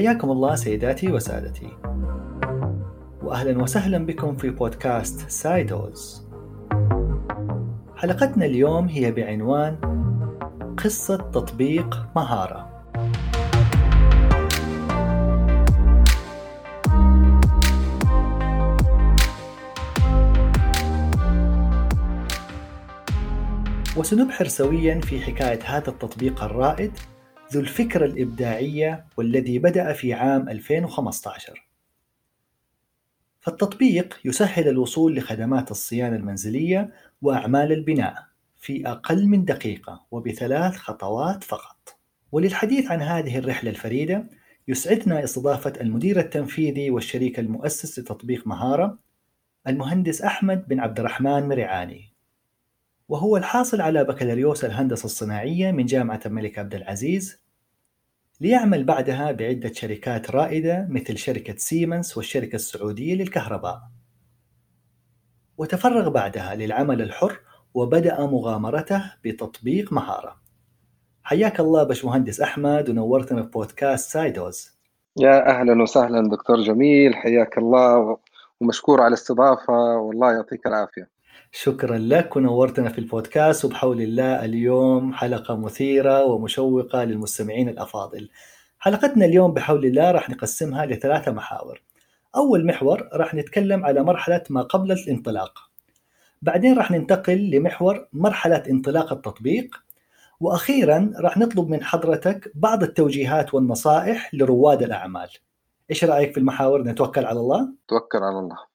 حياكم الله سيداتي وسادتي. واهلا وسهلا بكم في بودكاست سايدوز. حلقتنا اليوم هي بعنوان قصة تطبيق مهارة. وسنبحر سويا في حكاية هذا التطبيق الرائد ذو الفكرة الإبداعية والذي بدأ في عام 2015 فالتطبيق يسهل الوصول لخدمات الصيانة المنزلية وأعمال البناء في أقل من دقيقة وبثلاث خطوات فقط. وللحديث عن هذه الرحلة الفريدة يسعدنا استضافة المدير التنفيذي والشريك المؤسس لتطبيق مهارة المهندس أحمد بن عبد الرحمن مرعاني. وهو الحاصل على بكالوريوس الهندسة الصناعية من جامعة الملك عبد العزيز ليعمل بعدها بعدة شركات رائدة مثل شركة سيمنز والشركة السعودية للكهرباء. وتفرغ بعدها للعمل الحر وبدأ مغامرته بتطبيق مهارة. حياك الله باشمهندس أحمد ونورتنا في بودكاست سايدوز. يا أهلا وسهلا دكتور جميل حياك الله ومشكور على الاستضافة والله يعطيك العافية. شكرا لك ونورتنا في البودكاست وبحول الله اليوم حلقة مثيرة ومشوقة للمستمعين الأفاضل. حلقتنا اليوم بحول الله راح نقسمها لثلاثة محاور. أول محور راح نتكلم على مرحلة ما قبل الانطلاق. بعدين راح ننتقل لمحور مرحلة انطلاق التطبيق. وأخيرا راح نطلب من حضرتك بعض التوجيهات والنصائح لرواد الأعمال. إيش رأيك في المحاور؟ نتوكل على الله؟ توكل على الله.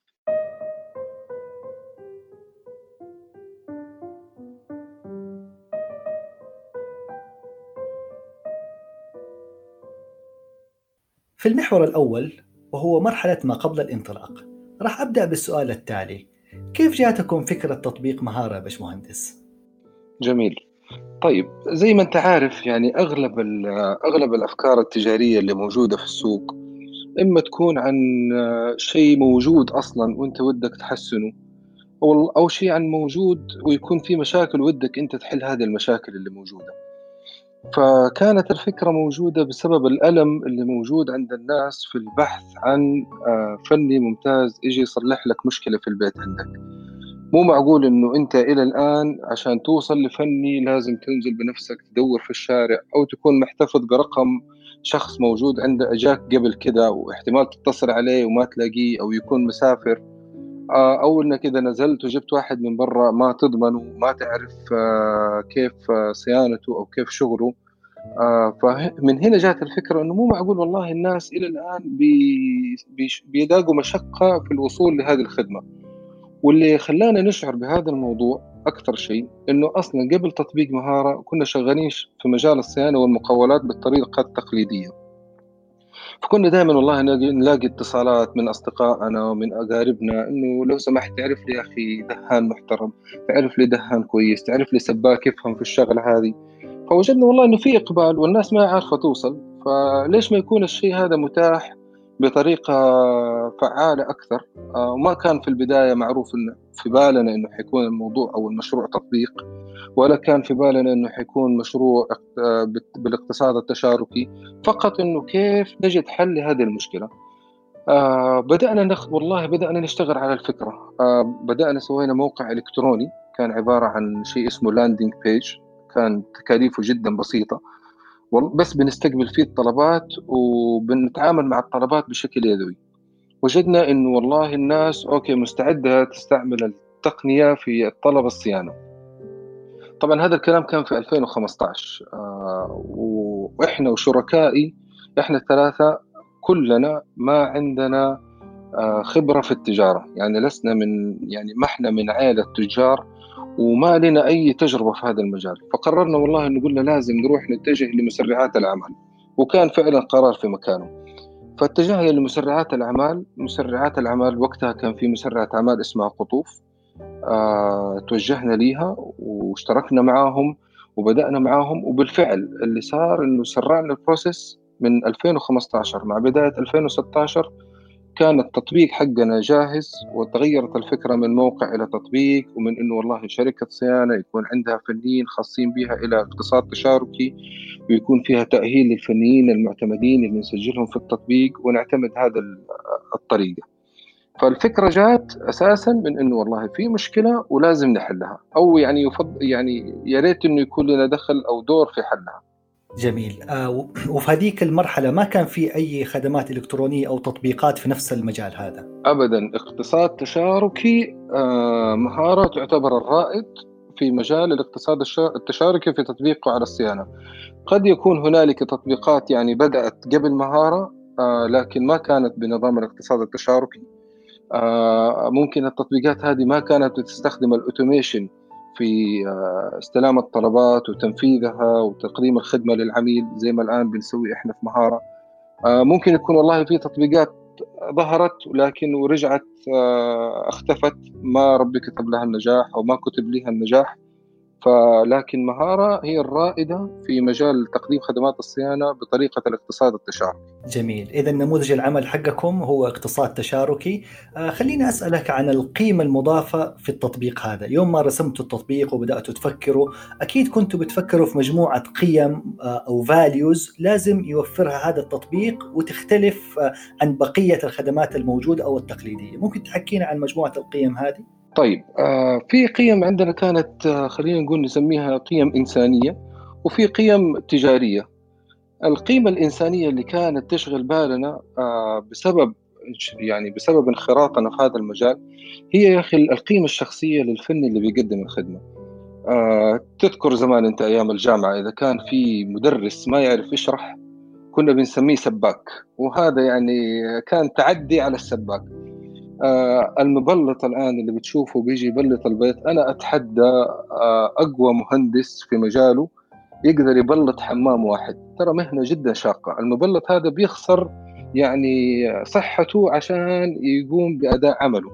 في المحور الأول وهو مرحلة ما قبل الانطلاق راح أبدأ بالسؤال التالي. كيف جاتكم فكرة تطبيق مهارة باشمهندس؟ جميل. طيب زي ما أنت عارف يعني أغلب أغلب الأفكار التجارية اللي موجودة في السوق إما تكون عن شيء موجود أصلا وأنت ودك تحسنه أو أو شيء عن موجود ويكون في مشاكل ودك أنت تحل هذه المشاكل اللي موجودة. فكانت الفكرة موجودة بسبب الألم اللي موجود عند الناس في البحث عن آه، فني ممتاز يجي يصلح لك مشكلة في البيت عندك. مو معقول إنه أنت إلى الآن عشان توصل لفني لازم تنزل بنفسك تدور في الشارع أو تكون محتفظ برقم شخص موجود عنده أجاك قبل كده واحتمال تتصل عليه وما تلاقيه أو يكون مسافر. آه، أو إنك إذا نزلت وجبت واحد من برا ما تضمنه ما تعرف آه، كيف صيانته أو كيف شغله. آه، فمن هنا جات الفكرة إنه مو معقول والله الناس إلى الآن بيلاقوا مشقة في الوصول لهذه الخدمة. واللي خلانا نشعر بهذا الموضوع أكثر شيء إنه أصلا قبل تطبيق مهارة كنا شغالين في مجال الصيانة والمقاولات بالطريقة التقليدية. فكنا دائما والله نلاقي اتصالات من اصدقائنا ومن أقاربنا إنه لو سمحت تعرف لي يا أخي دهان محترم تعرف لي دهان كويس تعرف لي سباك يفهم في الشغله هذه. فوجدنا والله إنه في إقبال والناس ما عارفة توصل فليش ما يكون الشيء هذا متاح بطريقة فعالة أكثر؟ آه، وما كان في البداية معروف في بالنا إنه حيكون الموضوع أو المشروع تطبيق. ولا كان في بالنا إنه حيكون مشروع بالاقتصاد التشاركي فقط إنه كيف نجد حل لهذه المشكلة. آه بدأنا نخ... والله بدأنا نشتغل على الفكرة. آه بدأنا سوينا موقع إلكتروني كان عبارة عن شيء اسمه landing page كان تكاليفه جدا بسيطة. بس بنستقبل فيه الطلبات وبنتعامل مع الطلبات بشكل يدوي. وجدنا إنه والله الناس okay مستعدة تستعمل التقنية في الطلب الصيانة. طبعا هذا الكلام كان في 2015 آه وإحنا وشركائي إحنا الثلاثة كلنا ما عندنا آه خبرة في التجارة يعني لسنا من يعني ما إحنا من عائله تجار وما لنا أي تجربة في هذا المجال. فقررنا والله أن قلنا لازم نروح نتجه لمسرعات الأعمال وكان فعلا قرار في مكانه. فاتجهنا لمسرعات الأعمال مسرعات الأعمال وقتها كان في مسرعة أعمال اسمها قطوف. آه، توجهنا ليها واشتركنا معاهم وبدأنا معاهم. وبالفعل اللي صار إنه سرعنا البروسيس من 2015 مع بداية 2016 كان التطبيق حقنا جاهز وتغيرت الفكرة من موقع إلى تطبيق ومن إنه والله شركة صيانة يكون عندها فنيين خاصين بها إلى اقتصاد تشاركي ويكون فيها تأهيل للفنيين المعتمدين اللي نسجلهم في التطبيق ونعتمد هذا الطريقة. فالفكرة جات أساسا من إنه والله في مشكلة ولازم نحلها. أو يعني يفضل يعني يا ريت إنه يكون لنا دخل أو دور في حلها. جميل. آه وفي هذيك المرحلة ما كان في أي خدمات إلكترونية أو تطبيقات في نفس المجال هذا؟ أبدا. اقتصاد تشاركي آه مهارة تعتبر الرائد في مجال الاقتصاد التشاركي في تطبيقه على الصيانة. قد يكون هنالك تطبيقات يعني بدأت قبل مهارة آه لكن ما كانت بنظام الاقتصاد التشاركي. ممكن التطبيقات هذه ما كانت بتستخدم الأوتوميشن في آه، استلام الطلبات وتنفيذها وتقديم الخدمة للعميل زي ما الآن بنسوي إحنا في مهارة. آه، ممكن يكون والله في تطبيقات ظهرت ولكن ورجعت آه، اختفت. ما ربي كتب لها النجاح أو ما كتب لها النجاح. فلكن مهارة هي الرائدة في مجال تقديم خدمات الصيانة بطريقة الاقتصاد التشاركي. جميل. إذا نموذج العمل حقكم هو اقتصاد تشاركي. آه خليني أسألك عن القيمة المضافة في التطبيق هذا. يوم ما رسمتوا التطبيق وبدأتوا تفكروا أكيد كنتوا بتفكروا في مجموعة قيم آه أو فاليوز لازم يوفرها هذا التطبيق وتختلف آه عن بقية الخدمات الموجودة أو التقليدية. ممكن تحكينا عن مجموعة القيم هذه؟ طيب آه في قيم عندنا كانت آه خلينا نقول نسميها قيم إنسانية وفي قيم تجارية. القيمة الإنسانية اللي كانت تشغل بالنا آه بسبب يعني بسبب انخراطنا في هذا المجال هي يا أخي القيمة الشخصية للفني اللي بيقدم الخدمة. تذكر زمان أنت أيام الجامعة إذا كان في مدرس ما يعرف يشرح كنا بنسميه سباك وهذا يعني كان تعدي على السباك. المبلط الآن اللي بتشوفه بيجي يبلط البيت. أنا أتحدى آه أقوى مهندس في مجاله يقدر يبلط حمام واحد. ترى مهنة جدا شاقة. المبلط هذا بيخسر يعني صحته عشان يقوم بأداء عمله.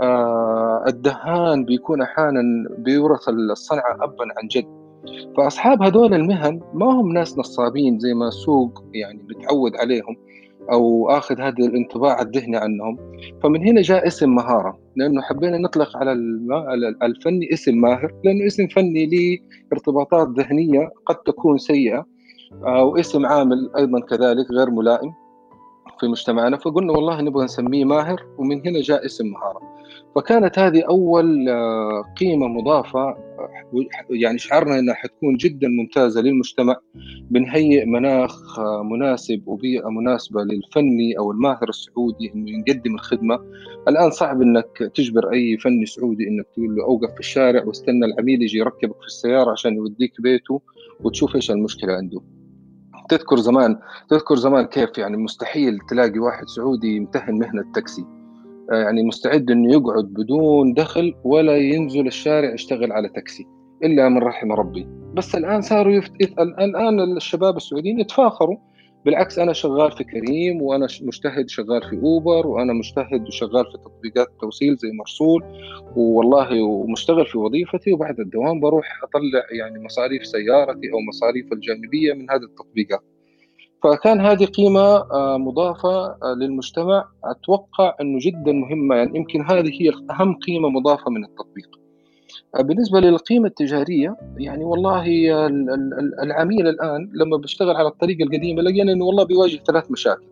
آه الدهان بيكون أحيانا بيورث الصنعة ابا عن جد. فأصحاب هذول المهن ما هم ناس نصابين زي ما السوق يعني متعود عليهم. أو آخذ هذا الانطباع الذهني عنهم. فمن هنا جاء اسم مهارة لأنه حبينا نطلق على الفني اسم ماهر لأنه اسم فني له ارتباطات ذهنية قد تكون سيئة أو اسم عامل أيضا كذلك غير ملائم. في مجتمعنا فقلنا والله نبغى نسميه ماهر ومن هنا جاء اسم مهارة. فكانت هذه أول آه، قيمة مضافة يعني شعرنا إنها حتكون جدا ممتازة للمجتمع بنهيئ مناخ آه، مناسب وبيئة مناسبة للفني أو الماهر السعودي إنه يقدم الخدمة. الآن صعب إنك تجبر أي فني سعودي إنك تقول له أوقف في الشارع واستنى العميل يجي يركبك في السيارة عشان يوديك بيته وتشوف إيش المشكلة عنده. تذكر زمان تذكر زمان كيف يعني مستحيل تلاقي واحد سعودي يمتهن مهنة تاكسي آه، يعني مستعد إنه يقعد بدون دخل ولا ينزل الشارع يشتغل على تاكسي إلا من رحم ربي. بس الآن صاروا يفت... الآن الشباب السعوديين يتفاخروا بالعكس أنا شغال في كريم وأنا مجتهد شغال في أوبر وأنا مجتهد وشغال في تطبيقات التوصيل زي مرسول والله ومشتغل في وظيفتي وبعد الدوام بروح أطلع يعني مصاريف سيارتي أو مصاريف الجانبية من هذه التطبيقات. فكان هذه قيمة آه، مضافة آه، للمجتمع. أتوقع أنه جدا مهمة يعني يمكن هذه هي أهم قيمة مضافة من التطبيق. بالنسبة للقيمة التجارية يعني والله العميل الآن لما بيشتغل على الطريقة القديمة لقينا أنه والله بيواجه ثلاث مشاكل.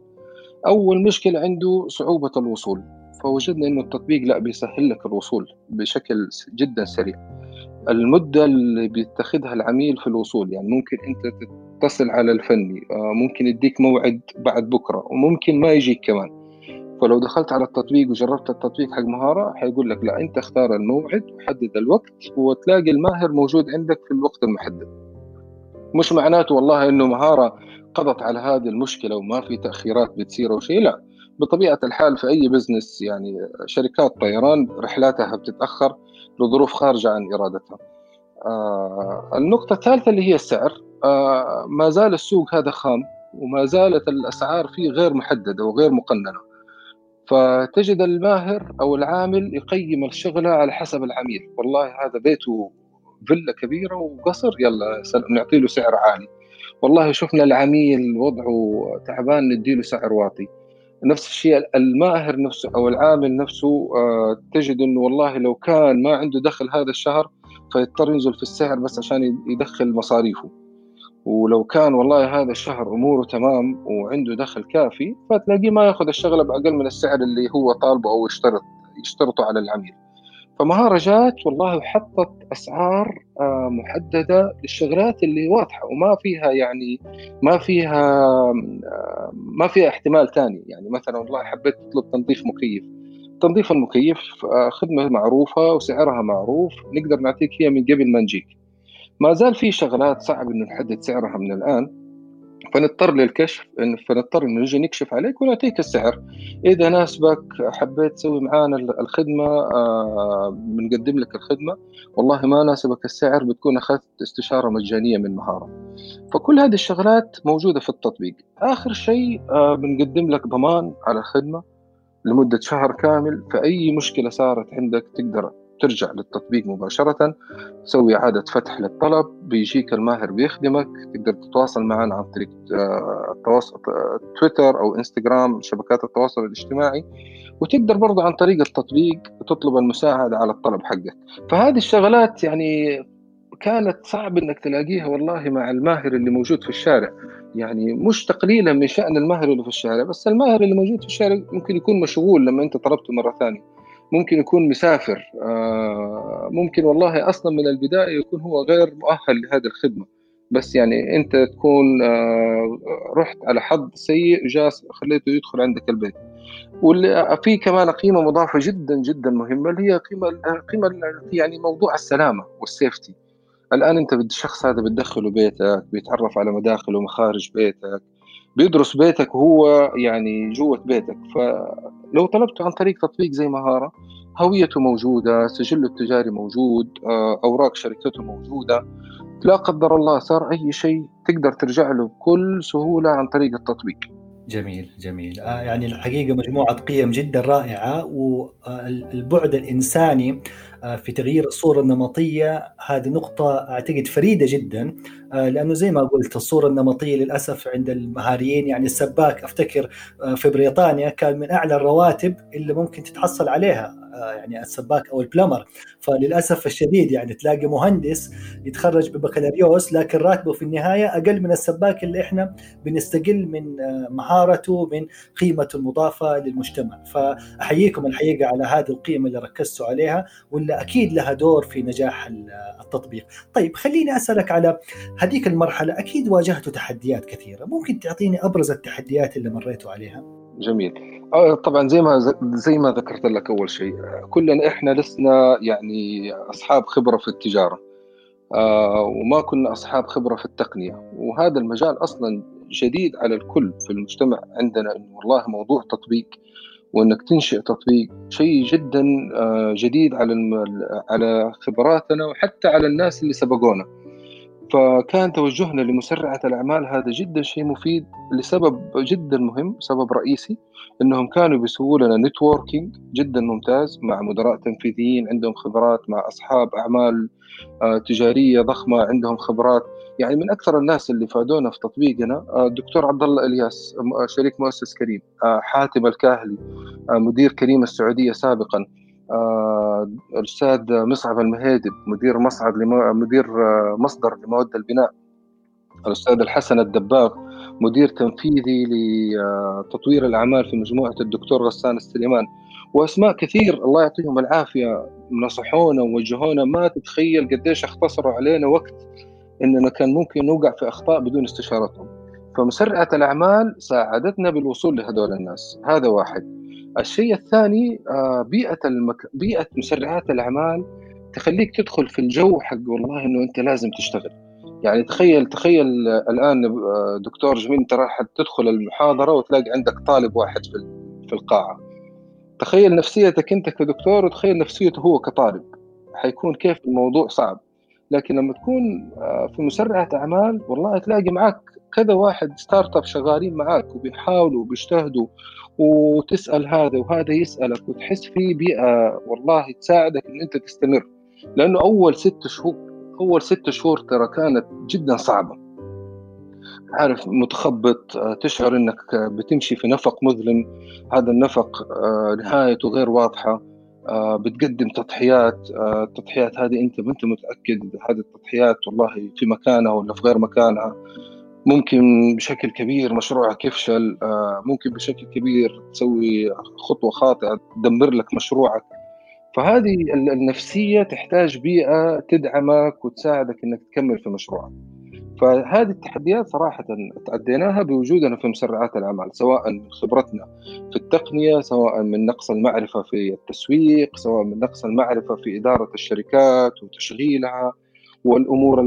أول مشكلة عنده صعوبة الوصول فوجدنا أنه التطبيق لا بيسهل لك الوصول بشكل جدا سريع. المدة اللي بيتخذها العميل في الوصول يعني ممكن أنت تتصل على الفني آه، ممكن يديك موعد بعد بكرة وممكن ما يجيك كمان. فلو دخلت على التطبيق وجربت التطبيق حق مهارة حيقول لك لا أنت اختار الموعد وحدد الوقت وتلاقي الماهر موجود عندك في الوقت المحدد. مش معناته والله أنه مهارة قضت على هذه المشكلة وما في تأخيرات بتصير أو شيء لا. بطبيعة الحال في أي بزنس يعني شركات طيران رحلاتها بتتأخر لظروف خارجة عن إرادتها. آه النقطة الثالثة اللي هي السعر. آه ما زال السوق هذا خام وما زالت الأسعار فيه غير محددة وغير مقننة. فتجد الماهر أو العامل يقيم الشغلة على حسب العميل. والله هذا بيته فيلا كبيرة وقصر يلا نعطي له سعر عالي. والله شفنا العميل وضعه تعبان نديله سعر واطي. نفس الشيء الماهر نفسه أو العامل نفسه آه، تجد إنه والله لو كان ما عنده دخل هذا الشهر فيضطر ينزل في السعر بس عشان يدخل مصاريفه. ولو كان والله هذا الشهر أموره تمام وعنده دخل كافي فتلاقيه ما يأخذ الشغلة بأقل من السعر اللي هو طالبه أو يشترط يشترطه على العميل. فمهارة جات والله وحطت أسعار آه، محددة للشغلات اللي واضحة وما فيها يعني ما فيها آه، ما فيها احتمال ثاني يعني مثلا والله حبيت تطلب تنظيف مكيف. تنظيف المكيف آه، خدمة معروفة وسعرها معروف نقدر نعطيك إياها من قبل ما نجيك. ما زال في شغلات صعب إنه نحدد سعرها من الآن. فنضطر للكشف فنضطر إنه نجي نكشف عليك ونعطيك السعر. إذا ناسبك حبيت تسوي معانا الخدمة آه، بنقدم لك الخدمة. والله ما ناسبك السعر بتكون أخذت استشارة مجانية من مهارة. فكل هذه الشغلات موجودة في التطبيق. آخر شيء آه، بنقدم لك ضمان على الخدمة لمدة شهر كامل. فأي مشكلة صارت عندك تقدر ترجع للتطبيق مباشرة تسوي إعادة فتح للطلب بيجيك الماهر بيخدمك تقدر تتواصل معنا عن طريق آه، التواصل تويتر أو إنستغرام شبكات التواصل الاجتماعي وتقدر برضه عن طريق التطبيق تطلب المساعدة على الطلب حقك. فهذه الشغلات يعني كانت صعب إنك تلاقيها والله مع الماهر اللي موجود في الشارع. يعني مش تقليلا من شأن الماهر اللي في الشارع بس الماهر اللي موجود في الشارع ممكن يكون مشغول لما أنت طلبته مرة ثانية. ممكن يكون مسافر. آه، ممكن والله أصلا من البداية يكون هو غير مؤهل لهذه الخدمة. بس يعني أنت تكون آه، رحت على حظ سيء جاء خليته يدخل عندك البيت. واللي في كمان قيمة مضافة جدا جدا مهمة اللي هي قيمة قيمة يعني موضوع السلامة والسيفتي الآن أنت الشخص هذا بتدخله بيتك بيتعرف على مداخل ومخارج بيتك. بيدرس بيتك وهو يعني جوة بيتك. فلو طلبته عن طريق تطبيق زي مهارة هويته موجودة سجله التجاري موجود آه، أوراق شركته موجودة لا قدر الله صار أي شيء تقدر ترجع له بكل سهولة عن طريق التطبيق. جميل جميل. آه يعني الحقيقة مجموعة قيم جدا رائعة والبعد الإنساني في تغيير الصورة النمطية. هذه نقطة أعتقد فريدة جدا آه لأنه زي ما قلت الصورة النمطية للأسف عند المهاريين يعني السباك أفتكر آه، في بريطانيا كان من أعلى الرواتب اللي ممكن تتحصل عليها آه، يعني السباك أو ال plumber. فللأسف الشديد يعني تلاقي مهندس يتخرج ببكالوريوس لكن راتبه في النهاية أقل من السباك اللي إحنا بنستقل من آه، مهارته من قيمته المضافة للمجتمع. فأحييكم الحقيقة على هذه القيمة اللي ركزتوا عليها واللي أكيد لها دور في نجاح التطبيق. طيب خليني أسألك على هذيك المرحلة. أكيد واجهتوا تحديات كثيرة. ممكن تعطيني أبرز التحديات اللي مريتوا عليها؟ جميل. آه، طبعا زي ما زي ما ذكرت لك أول شيء كلنا إحنا لسنا يعني أصحاب خبرة في التجارة. آه، وما كنا أصحاب خبرة في التقنية. وهذا المجال أصلا جديد على الكل في المجتمع عندنا انه والله موضوع تطبيق وإنك تنشئ تطبيق شيء جدا آه، جديد على على خبراتنا وحتى على الناس اللي سبقونا. فكان توجهنا لمسرعة الأعمال هذا جدا شيء مفيد لسبب جدا مهم سبب رئيسي إنهم كانوا بيسووا لنا نتوركينج جدا ممتاز مع مدراء تنفيذيين عندهم خبرات مع أصحاب أعمال آه، تجارية ضخمة عندهم خبرات. يعني من أكثر الناس اللي فادونا في تطبيقنا آه، الدكتور عبد الله الياس آه، شريك مؤسس كريم حاتم الكاهلي مدير كريم السعودية سابقا الأستاذ مصعب المهيدب مدير مصعد مدير مصدر لمواد البناء الأستاذ الحسن الدباغ مدير تنفيذي لتطوير الأعمال في مجموعة الدكتور غسان السليمان. وأسماء كثير الله يعطيهم العافية نصحونا ووجهونا ما تتخيل قديش اختصروا علينا وقت اننا كان ممكن نوقع في أخطاء بدون استشارتهم. فمسرعة الأعمال ساعدتنا بالوصول لهذول الناس. هذا واحد. الشيء الثاني آه، بيئة المك... بيئة مسرعات الأعمال تخليك تدخل في الجو حق والله إنه أنت لازم تشتغل. يعني تخيل تخيل الآن دكتور جميل أنت راح تدخل المحاضرة وتلاقي عندك طالب واحد في في القاعة. تخيل نفسيتك أنت كدكتور وتخيل نفسيته هو كطالب. حيكون كيف الموضوع صعب. لكن لما تكون آه، في مسرعة أعمال والله تلاقي معك كذا واحد startup شغالين معاك وبيحاولوا وبيجتهدوا وتسأل هذا وهذا يسألك وتحس في بيئة والله تساعدك إن أنت تستمر. لأنه أول ست شهور أول ست شهور ترى كانت جدا صعبة. عارف متخبط آه، تشعر إنك بتمشي في نفق مظلم. هذا النفق آه، نهايته غير واضحة. بتقدم تضحيات التضحيات هذه أنت ما أنت متأكد هذه التضحيات والله في مكانها ولا في غير مكانها. ممكن بشكل كبير مشروعك يفشل ممكن بشكل كبير تسوي خطوة خاطئة تدمر لك مشروعك. فهذه النفسية تحتاج بيئة تدعمك وتساعدك إنك تكمل في مشروعك. فهذه التحديات صراحة تعديناها بوجودنا في مسرعات الأعمال سواء من خبرتنا في التقنية سواء من نقص المعرفة في التسويق سواء من نقص المعرفة في إدارة الشركات وتشغيلها والأمور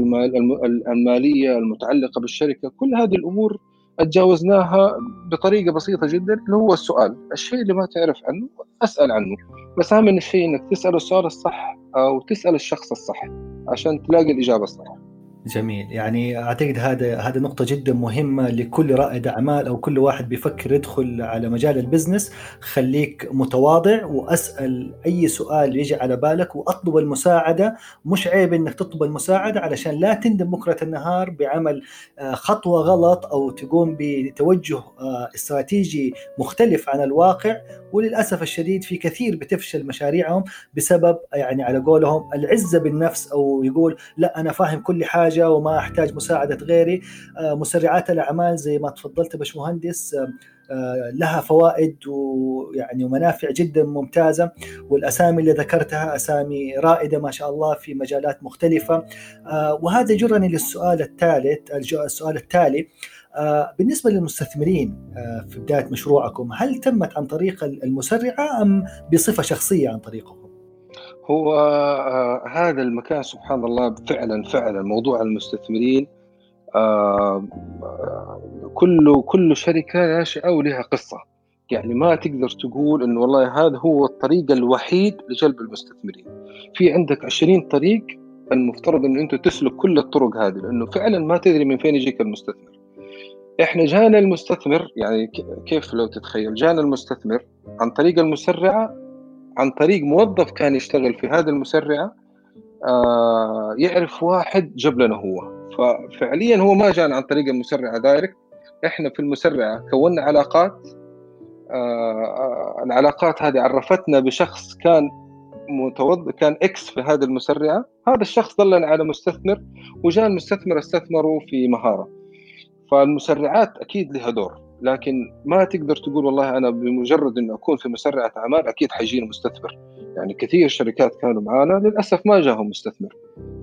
المالية المتعلقة بالشركة. كل هذه الأمور تجاوزناها بطريقة بسيطة جدا اللي هو السؤال الشيء اللي ما تعرف عنه أسأل عنه. بس من الشيء أنك تسأل السؤال الصح أو تسأل الشخص الصح عشان تلاقي الإجابة الصح جميل. يعني أعتقد هذا هذا نقطة جدا مهمة لكل رائد أعمال أو كل واحد بيفكر يدخل على مجال البزنس. خليك متواضع وأسأل أي سؤال يجي على بالك وأطلب المساعدة. مش عيب إنك تطلب المساعدة علشان لا تندم بكرة النهار بعمل آه، خطوة غلط أو تقوم بتوجه آه، استراتيجي مختلف عن الواقع. وللأسف الشديد في كثير بتفشل مشاريعهم بسبب يعني على قولهم العزة بالنفس أو يقول لا أنا فاهم كل حاجة وما أحتاج مساعدة غيري. آه، مسرعات الأعمال زي ما تفضلت باشمهندس آه، آه، لها فوائد ويعني ومنافع جدا ممتازة. والأسامي اللي ذكرتها أسامي رائدة ما شاء الله في مجالات مختلفة. وهذا جرني للسؤال الثالث السؤال التالي. بالنسبة للمستثمرين في بداية مشروعكم هل تمت عن طريق المسرعة أم بصفة شخصية عن طريقهم؟ هو آه هذا المكان سبحان الله فعلا فعلا موضوع المستثمرين آه كل كل شركة ناشئة ولها قصة. يعني ما تقدر تقول إنه والله هذا هو الطريق الوحيد لجلب المستثمرين. في عندك 20 طريق المفترض إنه أنت تسلك كل الطرق هذه لأنه فعلا ما تدري من فين يجيك المستثمر. إحنا جانا المستثمر يعني كيف لو تتخيل؟ جانا المستثمر عن طريق المسرعة عن طريق موظف كان يشتغل في هذه المسرعة آه يعرف واحد جاب لنا هو. ففعليا هو ما جانا عن طريق المسرعة دايركت. إحنا في المسرعة كونا علاقات آه, العلاقات هذه عرفتنا بشخص كان متوظف كان إكس في هذه المسرعة. هذا الشخص دلنا على مستثمر وجاء المستثمر استثمروا في مهارة. فالمسرعات أكيد لها دور لكن ما تقدر تقول والله أنا بمجرد انه أكون في مسرعة أعمال أكيد حيجيني مستثمر. يعني كثير شركات كانوا معانا للأسف ما جاهم مستثمر.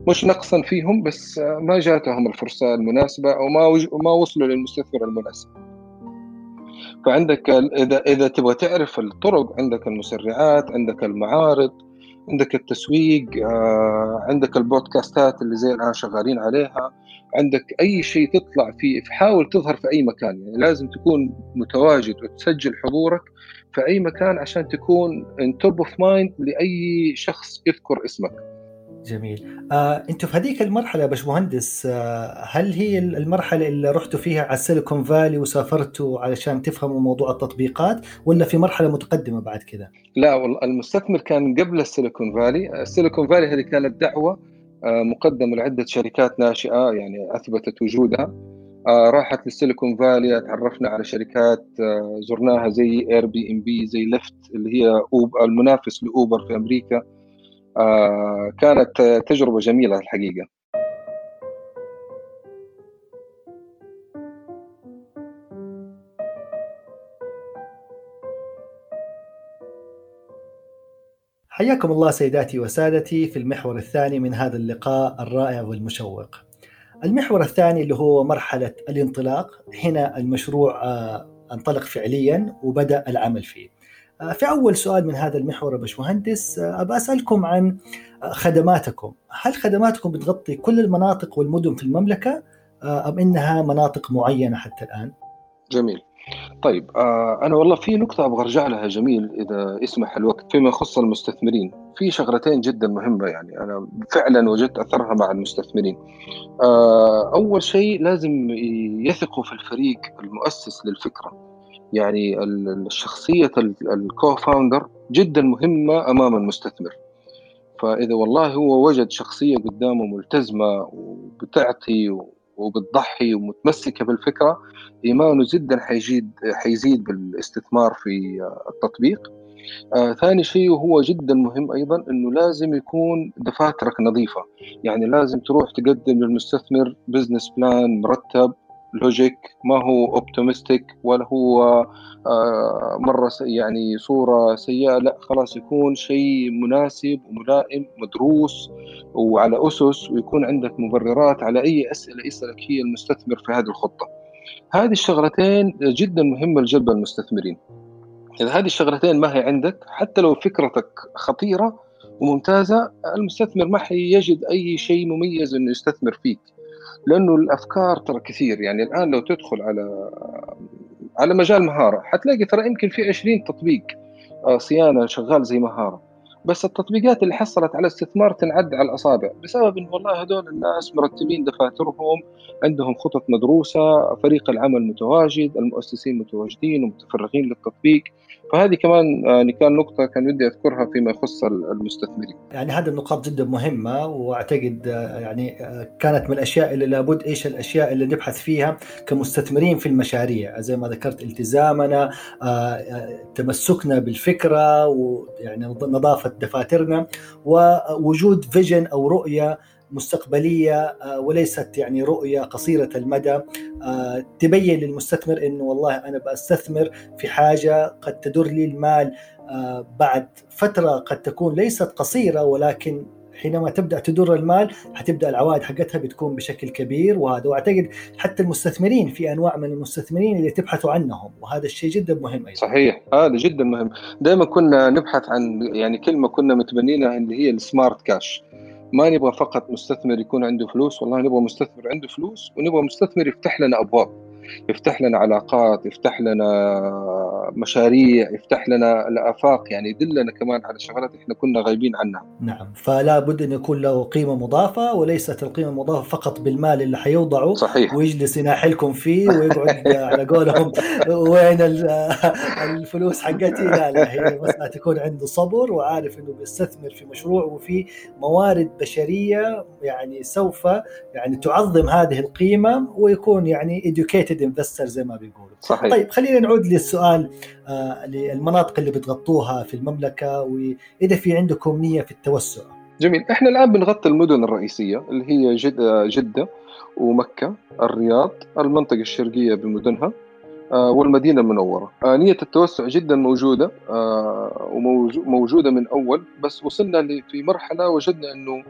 مش نقصا فيهم بس ما جاتهم الفرصة المناسبة أو ما ما وصلوا للمستثمر المناسب. فعندك إذا إذا تبغى تعرف الطرق عندك المسرعات عندك المعارض عندك التسويق آه، عندك البودكاستات اللي زي الآن شغالين عليها. عندك أي شيء تطلع فيه حاول تظهر في أي مكان يعني لازم تكون متواجد وتسجل حضورك في أي مكان عشان تكون on top of mind لأي شخص يذكر اسمك. جميل. آه، أنتم في هذيك المرحلة باشمهندس آه، هل هي المرحلة اللي رحتوا فيها على السيليكون فالي وسافرتوا علشان تفهموا موضوع التطبيقات ولا في مرحلة متقدمة بعد كذا لا والله المستثمر كان قبل السيليكون فالي السيليكون فالي هذه كانت دعوة آه، مقدمه لعدة شركات ناشئة يعني أثبتت وجودها. آه، راحت للسيليكون فالي تعرفنا على شركات آه، زرناها زي Airbnb زي Lyft اللي هي أوب المنافس لأوبر في أمريكا. كانت تجربة جميلة الحقيقة. حياكم الله سيداتي وسادتي في المحور الثاني من هذا اللقاء الرائع والمشوق. المحور الثاني اللي هو مرحلة الانطلاق، هنا المشروع آه، انطلق فعليا وبدأ العمل فيه. آه، في أول سؤال من هذا المحور باشمهندس آه، أبى أسألكم عن خدماتكم، هل خدماتكم بتغطي كل المناطق والمدن في المملكة أم إنها مناطق معينة حتى الآن؟ جميل. طيب آه أنا والله في نقطة أبغى أرجع لها جميل إذا يسمح الوقت فيما يخص المستثمرين. في شغلتين جدا مهمة يعني أنا فعلا وجدت أثرها مع المستثمرين. آه أول شيء لازم يثقوا في الفريق المؤسس للفكرة. يعني الشخصية الكو فاوندر جدا مهمة أمام المستثمر. فإذا والله هو وجد شخصية قدامه ملتزمة وبتعطي وبتضحي ومتمسكة بالفكرة إيمانه جدا حيزيد حيزيد بالاستثمار في التطبيق. آه ثاني شيء وهو جدا مهم أيضا إنه لازم يكون دفاترك نظيفة. يعني لازم تروح تقدم للمستثمر business plan مرتب logic ما هو optimistic ولا هو آه مرة يعني صورة سيئة لا خلاص يكون شيء مناسب وملائم مدروس وعلى أسس ويكون عندك مبررات على أي أسئلة يسألك هي المستثمر في هذه الخطة. هذه الشغلتين جدا مهمة لجلب المستثمرين. إذا هذه الشغلتين ما هي عندك حتى لو فكرتك خطيرة وممتازة المستثمر ما حيجد أي شيء مميز إنه يستثمر فيك. لأنه الأفكار ترى كثير. يعني الآن لو تدخل على على مجال مهارة حتلاقي ترى يمكن في 20 تطبيق آه، صيانة شغال زي مهارة. بس التطبيقات اللي حصلت على استثمار تنعد على الأصابع. بسبب انه والله هذول الناس مرتبين دفاترهم عندهم خطط مدروسة فريق العمل متواجد المؤسسين متواجدين ومتفرغين للتطبيق. فهذه كمان يعني كان نقطة كان ودي أذكرها فيما يخص المستثمرين. يعني هذه النقاط جدا مهمة وأعتقد آه، يعني كانت من الأشياء اللي لابد إيش الأشياء اللي نبحث فيها كمستثمرين في المشاريع. زي ما ذكرت التزامنا تمسكنا بالفكرة ويعني نظافة دفاترنا ووجود فيجن أو رؤية مستقبلية آه، وليست يعني رؤية قصيرة المدى. آه، تبين للمستثمر إنه والله أنا بستثمر في حاجة قد تدر لي المال آه، بعد فترة قد تكون ليست قصيرة ولكن حينما تبدأ تدر المال حتبدأ العوائد حقتها بتكون بشكل كبير. وهذا وأعتقد حتى المستثمرين في أنواع من المستثمرين اللي تبحثوا عنهم. وهذا الشيء جدا مهم أيضا. صحيح. هذا جدا مهم. دائما كنا نبحث عن يعني كلمة كنا متبنينها اللي هي السمارت كاش. ما نبغى فقط مستثمر يكون عنده فلوس والله نبغى مستثمر عنده فلوس ونبغى مستثمر يفتح لنا أبواب. يفتح لنا علاقات يفتح لنا مشاريع يفتح لنا الآفاق يعني يدلنا كمان على شغلات إحنا كنا غايبين عنها. نعم. فلا بد أن يكون له قيمة مضافة وليست القيمة المضافه فقط بالمال اللي حيوضعه صحيح. ويجلس يناحلكم فيه ويقعد على قولهم وين الفلوس حقتي؟ لا لا هي مساله تكون عنده صبر وعارف إنه بيستثمر في مشروع وفي موارد بشرية يعني سوف يعني تعظم هذه القيمة ويكون educated educated انفستر زي ما بيقولوا. صحيح. طيب خلينا نعود للسؤال آه للمناطق اللي بتغطوها في المملكة وإذا في عندكم نية في التوسع. جميل. إحنا الآن بنغطي المدن الرئيسية اللي هي جد جدة ومكة الرياض المنطقة الشرقية بمدنها آه والمدينة المنورة. آه نية التوسع جدا موجودة آه وموجودة من أول بس وصلنا في مرحلة وجدنا أنه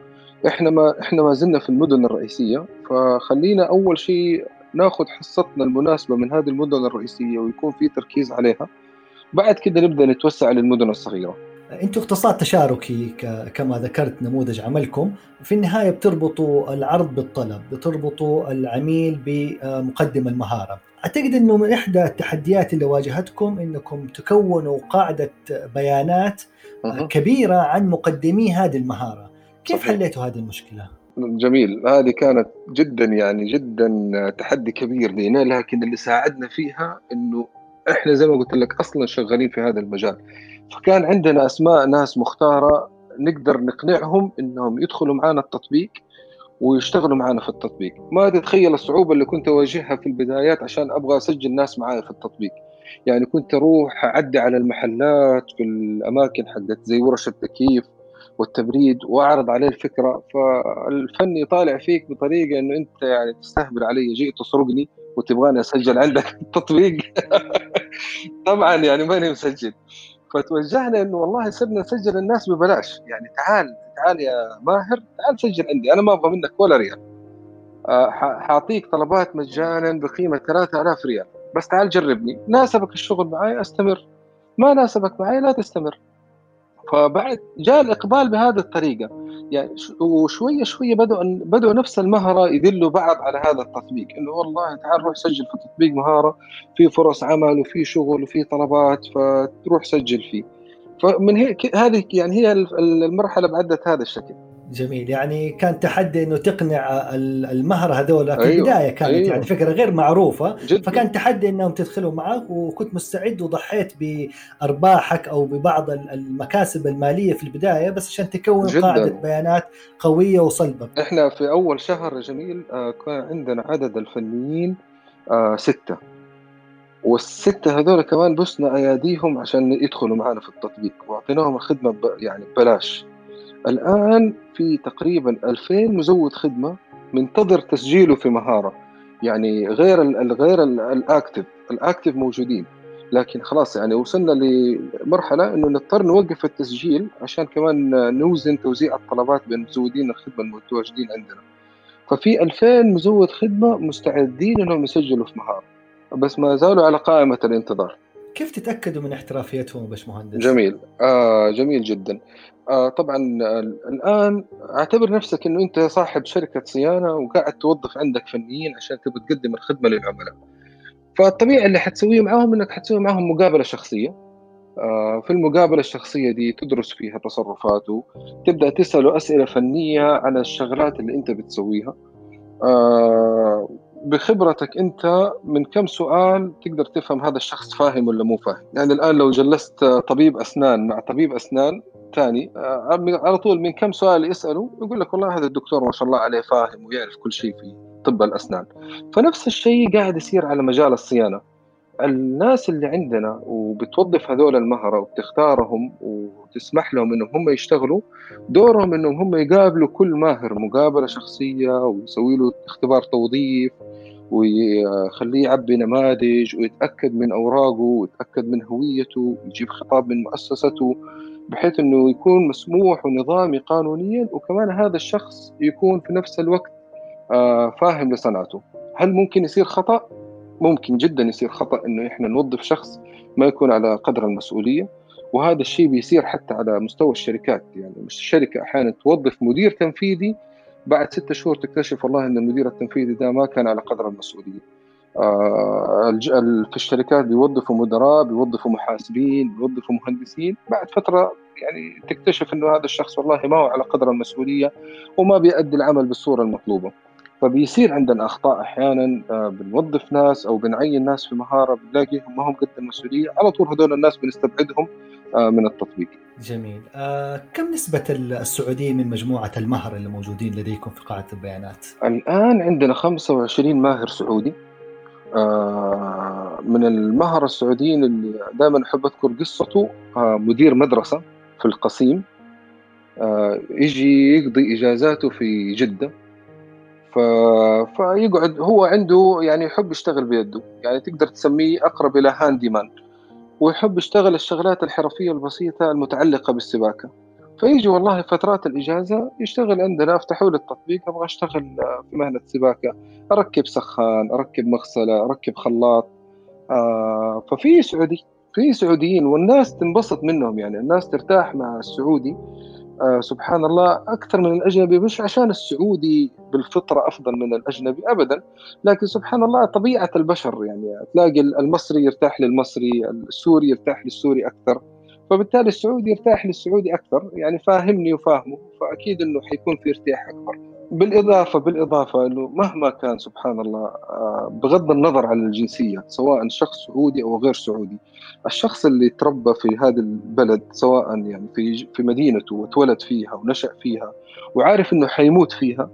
إحنا ما إحنا ما زلنا في المدن الرئيسية. فخلينا أول شيء ناخذ حصتنا المناسبة من هذه المدن الرئيسية ويكون في تركيز عليها. بعد كده نبدأ نتوسع للمدن الصغيرة. أنتم اقتصاد تشاركي كما ذكرت نموذج عملكم. في النهاية بتربطوا العرض بالطلب بتربطوا العميل بمقدم المهارة. أعتقد إنه من إحدى التحديات اللي واجهتكم إنكم تكونوا قاعدة بيانات كبيرة عن مقدمي هذه المهارة. كيف حليتوا هذه المشكلة؟ جميل. هذه كانت جدا يعني جدا تحدي كبير لنا لكن اللي ساعدنا فيها إنه إحنا زي ما قلت لك أصلا شغالين في هذا المجال. فكان عندنا أسماء ناس مختارة نقدر نقنعهم إنهم يدخلوا معنا التطبيق ويشتغلوا معنا في التطبيق. ما تتخيل الصعوبة اللي كنت أواجهها في البدايات عشان أبغى أسجل ناس معايا في التطبيق. يعني كنت أروح أعدي على المحلات في الأماكن حقت زي ورش التكييف والتبريد وأعرض عليه الفكرة فالفن يطالع فيك بطريقة إنه أنت يعني تستهبل علي جيت تسرقني وتبغاني أسجل عندك التطبيق. طبعا يعني ماني مسجل. فتوجهنا إنه والله صرنا نسجل الناس ببلاش. يعني تعال تعال يا ماهر تعال سجل عندي. أنا ما أبغى منك ولا ريال. آه، حاعطيك طلبات مجانا بقيمة 3000 ريال. بس تعال جربني. ناسبك الشغل معي أستمر. ما ناسبك معي لا تستمر. فبعد جاء الإقبال بهذه الطريقة. يعني وشوية شوية بدأوا بدأوا نفس المهره يدلوا بعض على هذا التطبيق. إنه والله تعال روح سجل في تطبيق مهارة في فرص عمل وفي شغل وفي طلبات فتروح سجل فيه. فمن هذه يعني هي المرحلة بعدت هذا الشكل. جميل يعني كان تحدي إنه تقنع المهر هذول في أيوة. البداية كانت أيوة. يعني فكرة غير معروفة جدا. فكان تحدي إنهم تدخلوا معك وكنت مستعد وضحيت بأرباحك أو ببعض المكاسب المالية في البداية بس عشان تكون جداً. قاعدة بيانات قوية وصلبة. إحنا في أول شهر جميل آه، كان عندنا عدد الفنيين آه، ستة والستة هذول كمان بسنا أياديهم عشان يدخلوا معنا في التطبيق وأعطيناهم الخدمة يعني ببلاش الآن في تقريبا 2000 مزود خدمة منتظر تسجيله في مهارة. يعني غير ال غير الأكتف. الأكتف موجودين. لكن خلاص يعني وصلنا لمرحلة إنه نضطر نوقف التسجيل عشان كمان نوزن توزيع الطلبات بين مزودين الخدمة المتواجدين عندنا. ففي 2000 مزود خدمة مستعدين إنهم يسجلوا في مهارة. بس ما زالوا على قائمة الانتظار. كيف تتأكدوا من احترافيتهم باش مهندس؟ جميل. آه جميل جدا. آه طبعا الآن أعتبر نفسك إنه أنت صاحب شركة صيانة وقاعد توظف عندك فنيين عشان تبغى تقدم الخدمة للعملاء. فالطبيعي اللي حتسويه معاهم إنك حتسوي معاهم مقابلة شخصية. آه في المقابلة الشخصية دي تدرس فيها تصرفاته تبدا تسأله أسئلة فنية عن الشغلات اللي أنت بتسويها. آه بخبرتك أنت من كم سؤال تقدر تفهم هذا الشخص فاهم ولا مو فاهم؟ يعني الآن لو جلست طبيب أسنان مع طبيب أسنان ثاني آه، على طول من كم سؤال يساله يقول لك والله هذا الدكتور ما شاء الله عليه فاهم ويعرف كل شيء في طب الأسنان. فنفس الشيء قاعد يصير على مجال الصيانة. الناس اللي عندنا وبتوظف هذول المهرة وبتختارهم وتسمح لهم إنهم هم يشتغلوا دورهم إنهم هم يقابلوا كل ماهر مقابلة شخصية ويسوي له اختبار توظيف ويخليه يعبي نماذج ويتأكد من أوراقه ويتأكد من هويته ويجيب خطاب من مؤسسته بحيث إنه يكون مسموح ونظامي قانونيا وكمان هذا الشخص يكون في نفس الوقت آه، فاهم لصنعته هل ممكن يصير خطأ؟ ممكن جدا يصير خطأ إنه إحنا نوظف شخص ما يكون على قدر المسؤولية وهذا الشيء بيصير حتى على مستوى الشركات يعني الشركة أحيانا توظف مدير تنفيذي بعد ستة شهور تكتشف والله إن المدير التنفيذي ده ما كان على قدر المسؤولية. آه في الشركات بيوظفوا مدراء بيوظفوا محاسبين بيوظفوا مهندسين. بعد فترة يعني تكتشف إنه هذا الشخص والله ما هو على قدر المسؤولية وما بيأدي العمل بالصورة المطلوبة. فبيصير عندنا أخطاء أحيانا آه، بنوظف ناس أو بنعين ناس في مهارة بنلاقيهم ما هم قد المسؤولية. على طول هذول الناس بنستبعدهم. من التطبيق. جميل. آه كم نسبة السعوديين من مجموعة المهر اللي موجودين لديكم في قاعدة البيانات؟ الآن عندنا 25 ماهر سعودي. آه من المهر السعوديين اللي دائما أحب أذكر قصته آه مدير مدرسة في القصيم آه يجي يقضي إجازاته في جدة ف... فيقعد هو عنده يعني يحب يشتغل بيده يعني تقدر تسميه أقرب إلى هاندي مان ويحب يشتغل الشغلات الحرفية البسيطة المتعلقة بالسباكة. فيجي والله فترات الإجازة يشتغل عندنا افتحوا لي التطبيق أبغى أشتغل في مهنة سباكة. أركب سخان أركب مغسلة أركب خلاط. آه ففي سعودي في سعوديين والناس تنبسط منهم يعني. الناس ترتاح مع السعودي. آه سبحان الله أكثر من الأجنبي مش عشان السعودي بالفطرة أفضل من الأجنبي ابدا. لكن سبحان الله طبيعة البشر يعني تلاقي المصري يرتاح للمصري السوري يرتاح للسوري أكثر. فبالتالي السعودي يرتاح للسعودي أكثر يعني فاهمني وفاهمه فأكيد إنه حيكون في ارتياح أكبر. بالإضافة بالإضافة إنه مهما كان سبحان الله آه، بغض النظر عن الجنسية سواء شخص سعودي أو غير سعودي الشخص اللي تربى في هذا البلد سواء يعني في في مدينته وتولد فيها ونشأ فيها وعارف إنه حيموت فيها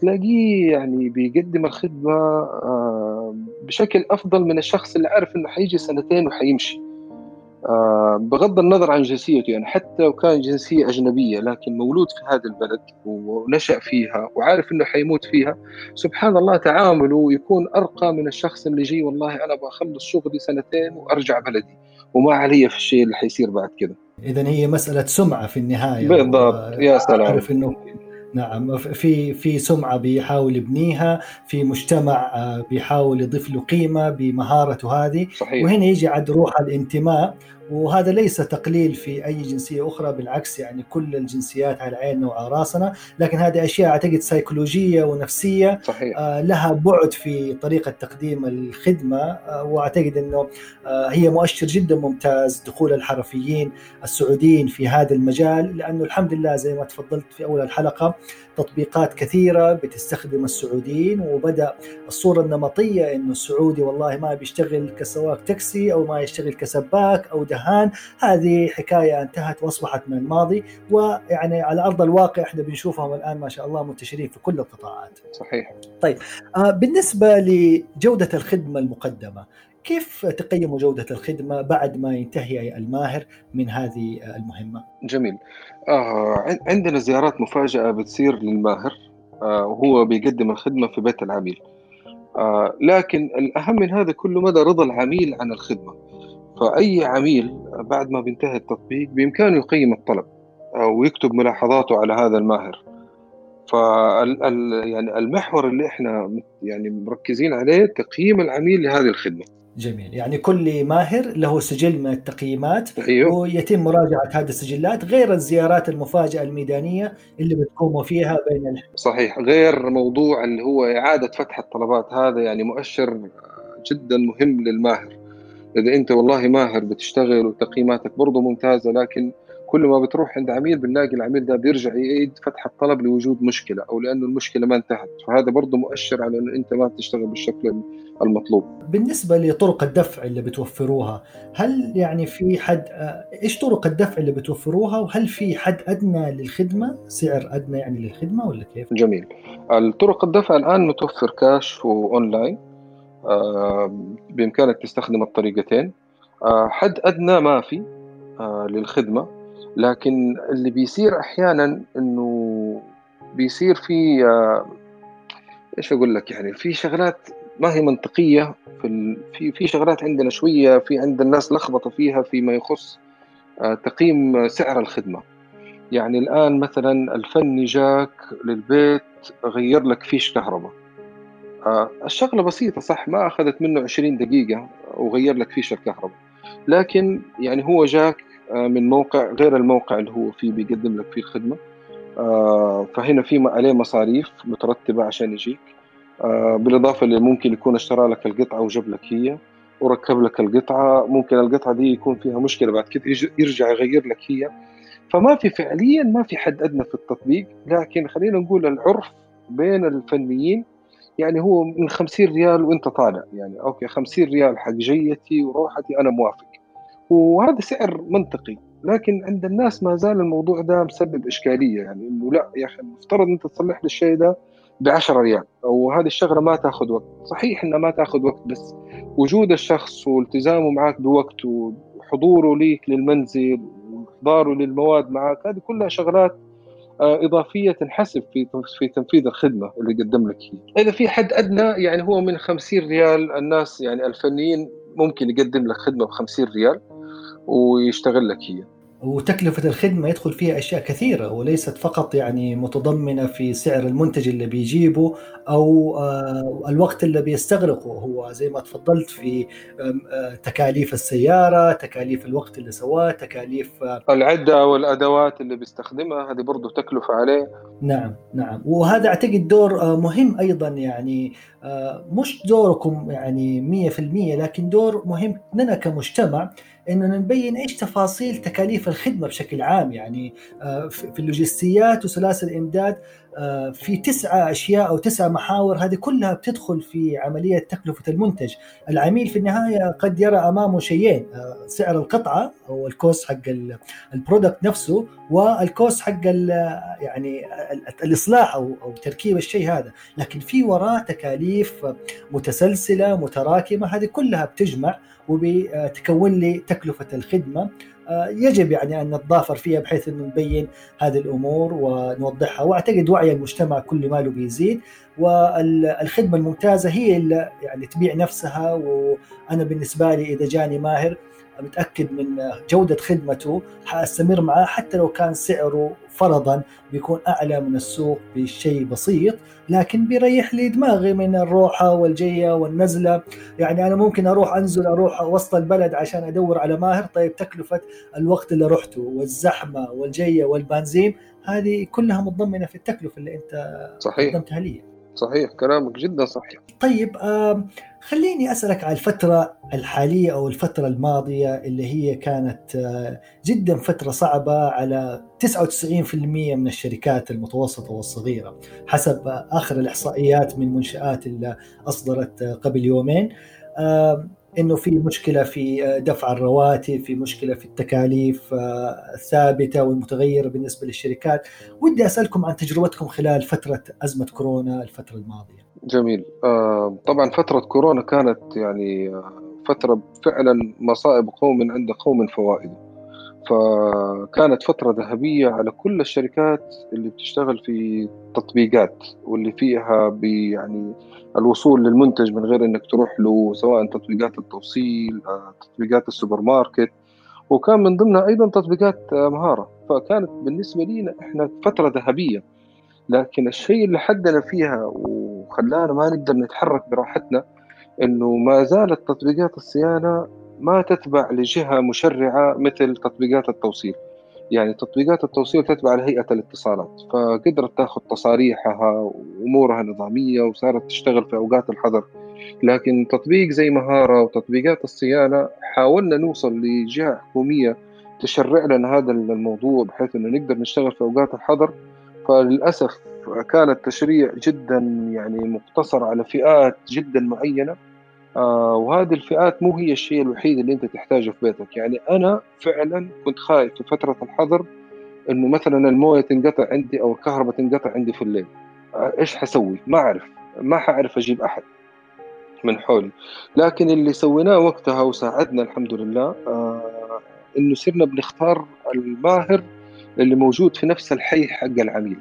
تلاقيه يعني بيقدم الخدمة آه، بشكل أفضل من الشخص اللي عارف إنه حيجي سنتين وحيمشي. آه، بغض النظر عن جنسيته يعني حتى لو كان جنسية أجنبية لكن مولود في هذا البلد ونشأ فيها وعارف أنه حيموت فيها سبحان الله تعامله يكون أرقى من الشخص اللي جي والله أنا بخلص شغلي سنتين وأرجع بلدي وما علي في الشيء اللي حيصير بعد كذا إذا هي مسألة سمعة في النهاية. بالضبط. يا سلام. أعرف أنه نعم في في سمعة بيحاول يبنيها في مجتمع آه، بيحاول يضيف له قيمة بمهارته هذه. صحيح. وهنا يجي عند روح الانتماء. وهذا ليس تقليل في أي جنسية أخرى بالعكس يعني كل الجنسيات على عيننا وعلى راسنا لكن هذه أشياء أعتقد سيكولوجية ونفسية صحيح. آه لها بعد في طريقة تقديم الخدمة. آه وأعتقد إنه آه هي مؤشر جدا ممتاز دخول الحرفيين السعوديين في هذا المجال. لأنه الحمد لله زي ما تفضلت في أول الحلقة تطبيقات كثيرة بتستخدم السعوديين وبدأ الصورة النمطية إنه السعودي والله ما بيشتغل كسواق تاكسي أو ما يشتغل كسباك أو دهان هذه حكاية انتهت وأصبحت من الماضي ويعني على أرض الواقع إحنا بنشوفهم الآن ما شاء الله منتشرين في كل القطاعات. صحيح. طيب آه بالنسبة لجودة الخدمة المقدمة كيف تقيموا جودة الخدمة بعد ما ينتهي الماهر من هذه المهمة؟ جميل آه عندنا زيارات مفاجئة بتصير للماهر آه وهو بيقدم الخدمة في بيت العميل. آه لكن الأهم من هذا كله مدى رضا العميل عن الخدمة. فأي عميل بعد ما بينتهي التطبيق بإمكانه يقيم الطلب آه ويكتب ملاحظاته على هذا الماهر. فال يعني المحور اللي إحنا يعني مركزين عليه تقييم العميل لهذه الخدمة. جميل. يعني كل ماهر له سجل من التقييمات أيوه. ويتم مراجعة هذه السجلات غير الزيارات المفاجئة الميدانية اللي بتقوموا فيها بين ال... صحيح. غير موضوع اللي هو إعادة فتح الطلبات هذا يعني مؤشر جدا مهم للماهر. إذا أنت والله ماهر بتشتغل وتقييماتك برضه ممتازة لكن كل ما بتروح عند عميل بنلاقي العميل ده بيرجع يعيد فتح الطلب لوجود مشكلة أو لأنه المشكلة ما انتهت. فهذا برضه مؤشر على إنه أنت ما بتشتغل بالشكل المطلوب. بالنسبة لطرق الدفع اللي بتوفروها هل يعني في حد إيش طرق الدفع اللي بتوفروها وهل في حد أدنى للخدمة؟ سعر أدنى يعني للخدمة ولا كيف؟ جميل. الطرق الدفع الآن متوفر كاش واونلاين بإمكانك تستخدم الطريقتين. حد أدنى ما في للخدمة. لكن اللي بيصير أحيانا إنه بيصير في آه، إيش أقول لك يعني في شغلات ما هي منطقية في في في شغلات عندنا شوية في عند الناس لخبطة فيها فيما يخص آه، تقييم سعر الخدمة. يعني الآن مثلا الفني جاك للبيت غير لك فيش كهرباء. آه، الشغلة بسيطة صح ما أخذت منه 20 دقيقة وغير لك فيش الكهرباء. لكن يعني هو جاك من موقع غير الموقع اللي هو فيه بيقدم لك فيه الخدمة. آه، فهنا في عليه مصاريف مترتبة عشان يجيك. آه، بالإضافة اللي ممكن يكون اشترى لك القطعة وجاب لك هي وركب لك القطعة. ممكن القطعة دي يكون فيها مشكلة بعد كده يرجع يغير لك هي. فما في فعليا ما في حد أدنى في التطبيق. لكن خلينا نقول العرف بين الفنيين يعني هو من 50 ريال وأنت طالع. يعني okay 50 ريال حق جيتي وروحتي أنا موافق. وهذا سعر منطقي لكن عند الناس ما زال الموضوع ده مسبب إشكالية يعني إنه لا يا أخي المفترض أنت تصلح لي الشيء ده ب 10 ريال أو هذه الشغلة ما تأخذ وقت صحيح إنها ما تأخذ وقت بس وجود الشخص والتزامه معك بوقت وحضوره ليك للمنزل وإحضاره للمواد معك هذه كلها شغلات آه، إضافية تنحسب في في تنفيذ الخدمة اللي قدم لك هي. إذا في حد أدنى يعني هو من 50 ريال الناس يعني الفنيين ممكن يقدم لك خدمة ب 50 ريال ويشتغل لك هي. وتكلفة الخدمة يدخل فيها أشياء كثيرة وليست فقط يعني متضمنة في سعر المنتج اللي بيجيبه أو آه، الوقت اللي بيستغرقه. هو زي ما تفضلت في آه، تكاليف السيارة تكاليف الوقت اللي سواه تكاليف آه، العدة والأدوات اللي بيستخدمها هذه برضه تكلفة عليه. نعم نعم. وهذا أعتقد دور مهم أيضا يعني مش دوركم يعني 100% لكن دور مهم لنا كمجتمع. إننا نبين إيش تفاصيل تكاليف الخدمة بشكل عام يعني آه، في اللوجستيات وسلاسل الإمداد. في تسعة أشياء أو تسعة محاور هذه كلها بتدخل في عملية تكلفة المنتج. العميل في النهاية قد يرى أمامه شيئين آه، سعر القطعة أو الكوست حق ال product نفسه وال cost حق يعني الإصلاح أو أو تركيب الشيء هذا. لكن في وراه تكاليف متسلسلة متراكمة هذه كلها بتجمع وبتكون لي تكلفة الخدمة. آه، يجب يعني أن نتضافر فيها بحيث انه نبين هذه الأمور ونوضحها. وأعتقد وعي المجتمع كل ماله بيزيد. والخدمة الممتازة هي اللي يعني تبيع نفسها. وأنا بالنسبة لي إذا جاني ماهر متأكد من جودة خدمته حأستمر معاه حتى لو كان سعره فرضا بيكون أعلى من السوق بشيء بسيط لكن بيريح لي دماغي من الروحة والجيه والنزلة. يعني أنا ممكن أروح أنزل أروح وسط البلد عشان أدور على ماهر. طيب تكلفة الوقت اللي رحته والزحمة والجيه والبنزين هذه كلها متضمنة في التكلفة اللي أنت صحيح. قدمتها لي. صحيح كلامك جدا صحيح. طيب خليني أسألك على الفترة الحالية أو الفترة الماضية اللي هي كانت آه، جدا فترة صعبة على 99% من الشركات المتوسطة والصغيرة حسب آخر الإحصائيات من منشآت اللي أصدرت قبل يومين إنه في مشكلة في دفع الرواتب، في مشكلة في التكاليف الثابتة والمتغيرة بالنسبة للشركات، ودي أسألكم عن تجربتكم خلال فترة أزمة كورونا الفترة الماضية. جميل. آه طبعا فترة كورونا كانت يعني آه، فترة فعلا مصائب قوم عند قوم فوائد. فكانت فترة ذهبية على كل الشركات اللي بتشتغل في تطبيقات واللي فيها يعني الوصول للمنتج من غير إنك تروح له سواء تطبيقات التوصيل آه، تطبيقات السوبر ماركت وكان من ضمنها أيضا تطبيقات مهارة. فكانت بالنسبة لنا إحنا فترة ذهبية. لكن الشيء اللي حدنا فيها وخلانا ما نقدر نتحرك براحتنا إنه ما زالت تطبيقات الصيانة ما تتبع لجهة مشرعة مثل تطبيقات التوصيل. يعني تطبيقات التوصيل تتبع لهيئة الاتصالات فقدرت تاخذ تصاريحها وأمورها نظامية وصارت تشتغل في أوقات الحظر. لكن تطبيق زي مهارة وتطبيقات الصيانة حاولنا نوصل لجهة حكومية تشرع لنا هذا الموضوع بحيث إنه نقدر نشتغل في أوقات الحظر. فللأسف كان التشريع جدا يعني مقتصر على فئات جدا معينة. آه وهذه الفئات مو هي الشيء الوحيد اللي أنت تحتاجه في بيتك. يعني أنا فعلا كنت خايف في فترة الحظر إنه مثلا الموية تنقطع عندي أو الكهرباء تنقطع عندي في الليل. آه إيش حسوي؟ ما أعرف. ما حأعرف أجيب أحد من حولي. لكن اللي سويناه وقتها وساعدنا الحمد لله آه إنه صرنا بنختار الماهر اللي موجود في نفس الحي حق العميل.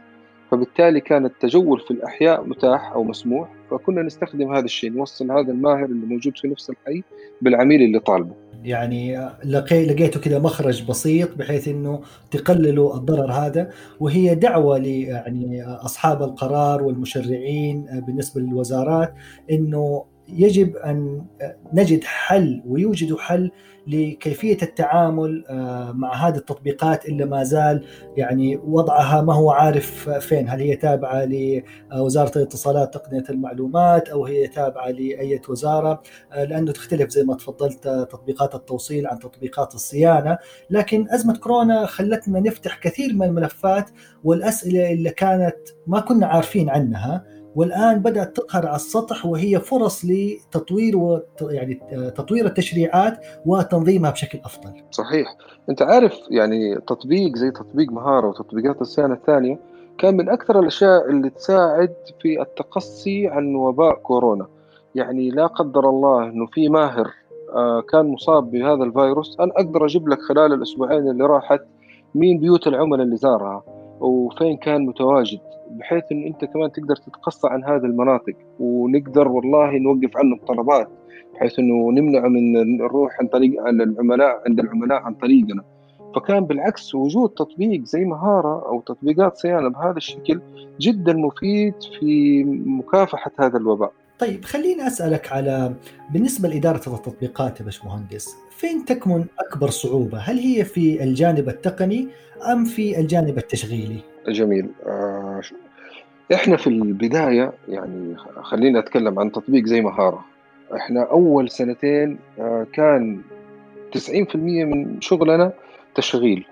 فبالتالي كان التجول في الأحياء متاح أو مسموح فكنا نستخدم هذا الشيء نوصل هذا الماهر اللي موجود في نفس الحي بالعميل اللي طالبه. يعني لقي لقيتوا كذا مخرج بسيط بحيث إنه تقللوا الضرر هذا وهي دعوة ل يعني أصحاب القرار والمشرعين بالنسبة للوزارات إنه يجب أن نجد حل ويوجد حل لكيفية التعامل آه، مع هذه التطبيقات اللي ما زال يعني وضعها ما هو عارف فين. هل هي تابعة لوزارة الاتصالات تقنية المعلومات أو هي تابعة لأي وزارة؟ آه، لأنه تختلف زي ما تفضلت تطبيقات التوصيل عن تطبيقات الصيانة. لكن أزمة كورونا خلتنا نفتح كثير من الملفات والأسئلة اللي كانت ما كنا عارفين عنها. والآن بدأت تظهر على السطح وهي فرص لتطوير و يعني تطوير التشريعات وتنظيمها بشكل أفضل. صحيح، أنت عارف يعني تطبيق زي تطبيق مهارة وتطبيقات الصيانة الثانية كان من أكثر الأشياء اللي تساعد في التقصي عن وباء كورونا. يعني لا قدر الله إنه في ماهر آه، كان مصاب بهذا الفيروس أنا أقدر أجيب لك خلال الأسبوعين اللي راحت مين بيوت العملاء اللي زارها وفين كان متواجد بحيث انه أنت كمان تقدر تتقصى عن هذه المناطق. ونقدر والله نوقف عنهم طلبات بحيث إنه نمنعه من نروح عن طريق العملاء عند العملاء عن طريقنا. فكان بالعكس وجود تطبيق زي مهارة أو تطبيقات صيانة بهذا الشكل جدا مفيد في مكافحة هذا الوباء. طيب خليني أسألك على بالنسبة لإدارة التطبيقات يا باشمهندس فين تكمن أكبر صعوبة؟ هل هي في الجانب التقني أم في الجانب التشغيلي؟ جميل. آه إحنا في البداية يعني خلينا أتكلم عن تطبيق زي مهارة إحنا أول سنتين آه كان 90% من شغلنا تشغيل.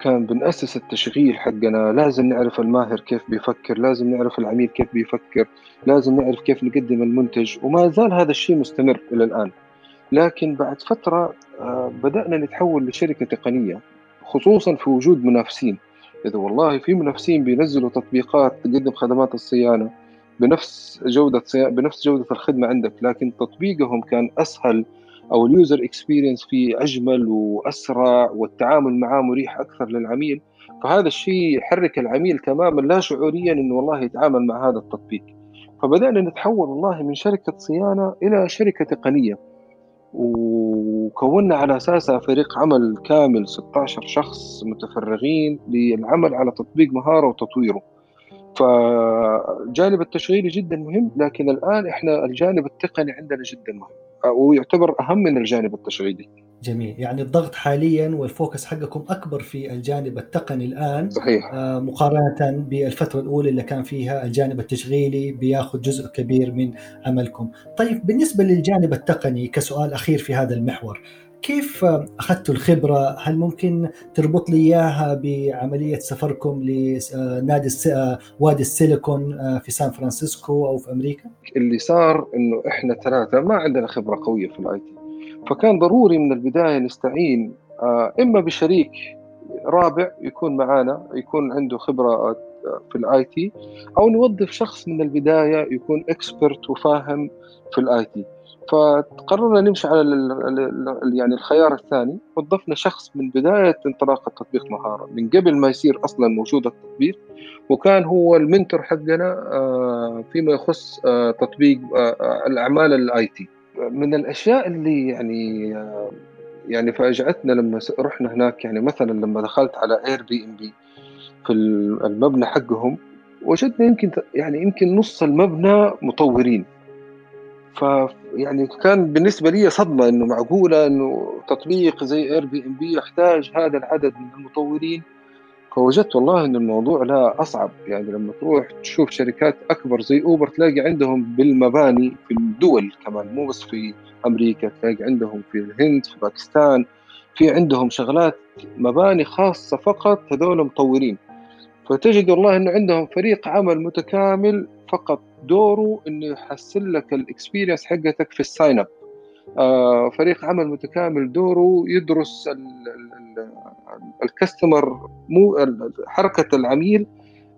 كان بنأسس التشغيل حقنا. لازم نعرف الماهر كيف بيفكر لازم نعرف العميل كيف بيفكر لازم نعرف كيف نقدم المنتج وما زال هذا الشيء مستمر إلى الآن. لكن بعد فترة آه، بدأنا نتحول لشركة تقنية خصوصا في وجود منافسين. إذا والله في منافسين بينزلوا تطبيقات تقدم خدمات الصيانة بنفس جودة بنفس جودة الخدمة عندك لكن تطبيقهم كان أسهل أو ال user experience فيه أجمل وأسرع والتعامل معاه مريح أكثر للعميل. فهذا الشيء يحرك العميل تماما لا شعوريا إنه والله يتعامل مع هذا التطبيق. فبدأنا نتحول والله من شركة صيانة إلى شركة تقنية. وكونا على اساسها فريق عمل كامل 16 شخص متفرغين للعمل على تطبيق مهارة وتطويره. فالجانب التشغيلي جدا مهم لكن الآن إحنا الجانب التقني عندنا جدا مهم ويعتبر أهم من الجانب التشغيلي. جميل يعني الضغط حاليا والفوكس حقكم أكبر في الجانب التقني الآن صحيح آه، مقارنة بالفترة الأولى اللي كان فيها الجانب التشغيلي بياخذ جزء كبير من عملكم. طيب بالنسبة للجانب التقني كسؤال أخير في هذا المحور كيف أخذتوا الخبرة؟ هل ممكن تربط لي إياها بعملية سفركم لنادي وادي السيليكون آه، في سان فرانسيسكو أو في أمريكا؟ اللي صار إنه إحنا ثلاثة ما عندنا خبرة قوية في ال IT فكان ضروري من البداية نستعين آه، إما بشريك رابع يكون معانا يكون عنده خبرة آه، في ال IT أو نوظف شخص من البداية يكون expert وفاهم في ال IT. فقررنا نمشي على يعني الخيار الثاني وظفنا شخص من بداية انطلاق التطبيق مهارة. من قبل ما يصير أصلا موجود التطبيق وكان هو ال mentor حقنا آه، فيما يخص تطبيق الأعمال ال IT. من الأشياء اللي يعني يعني فاجأتنا لما رحنا هناك يعني مثلا لما دخلت على Airbnb في المبنى حقهم وجدنا يمكن يعني يمكن نص المبنى مطورين. ف يعني كان بالنسبة لي صدمة إنه معقولة إنه تطبيق زي Airbnb يحتاج هذا العدد من المطورين. فوجدت والله إن الموضوع لا أصعب. يعني لما تروح تشوف شركات أكبر زي أوبر تلاقي عندهم بالمباني في الدول كمان مو بس في أمريكا تلاقي عندهم في الهند في باكستان في عندهم شغلات مباني خاصة فقط هذول مطورين. فتجد والله انه عندهم فريق عمل متكامل فقط دوره إنه يحسن لك ال experience حقتك في ال sign up فريق عمل متكامل دوره يدرس ال customer مو حركة العميل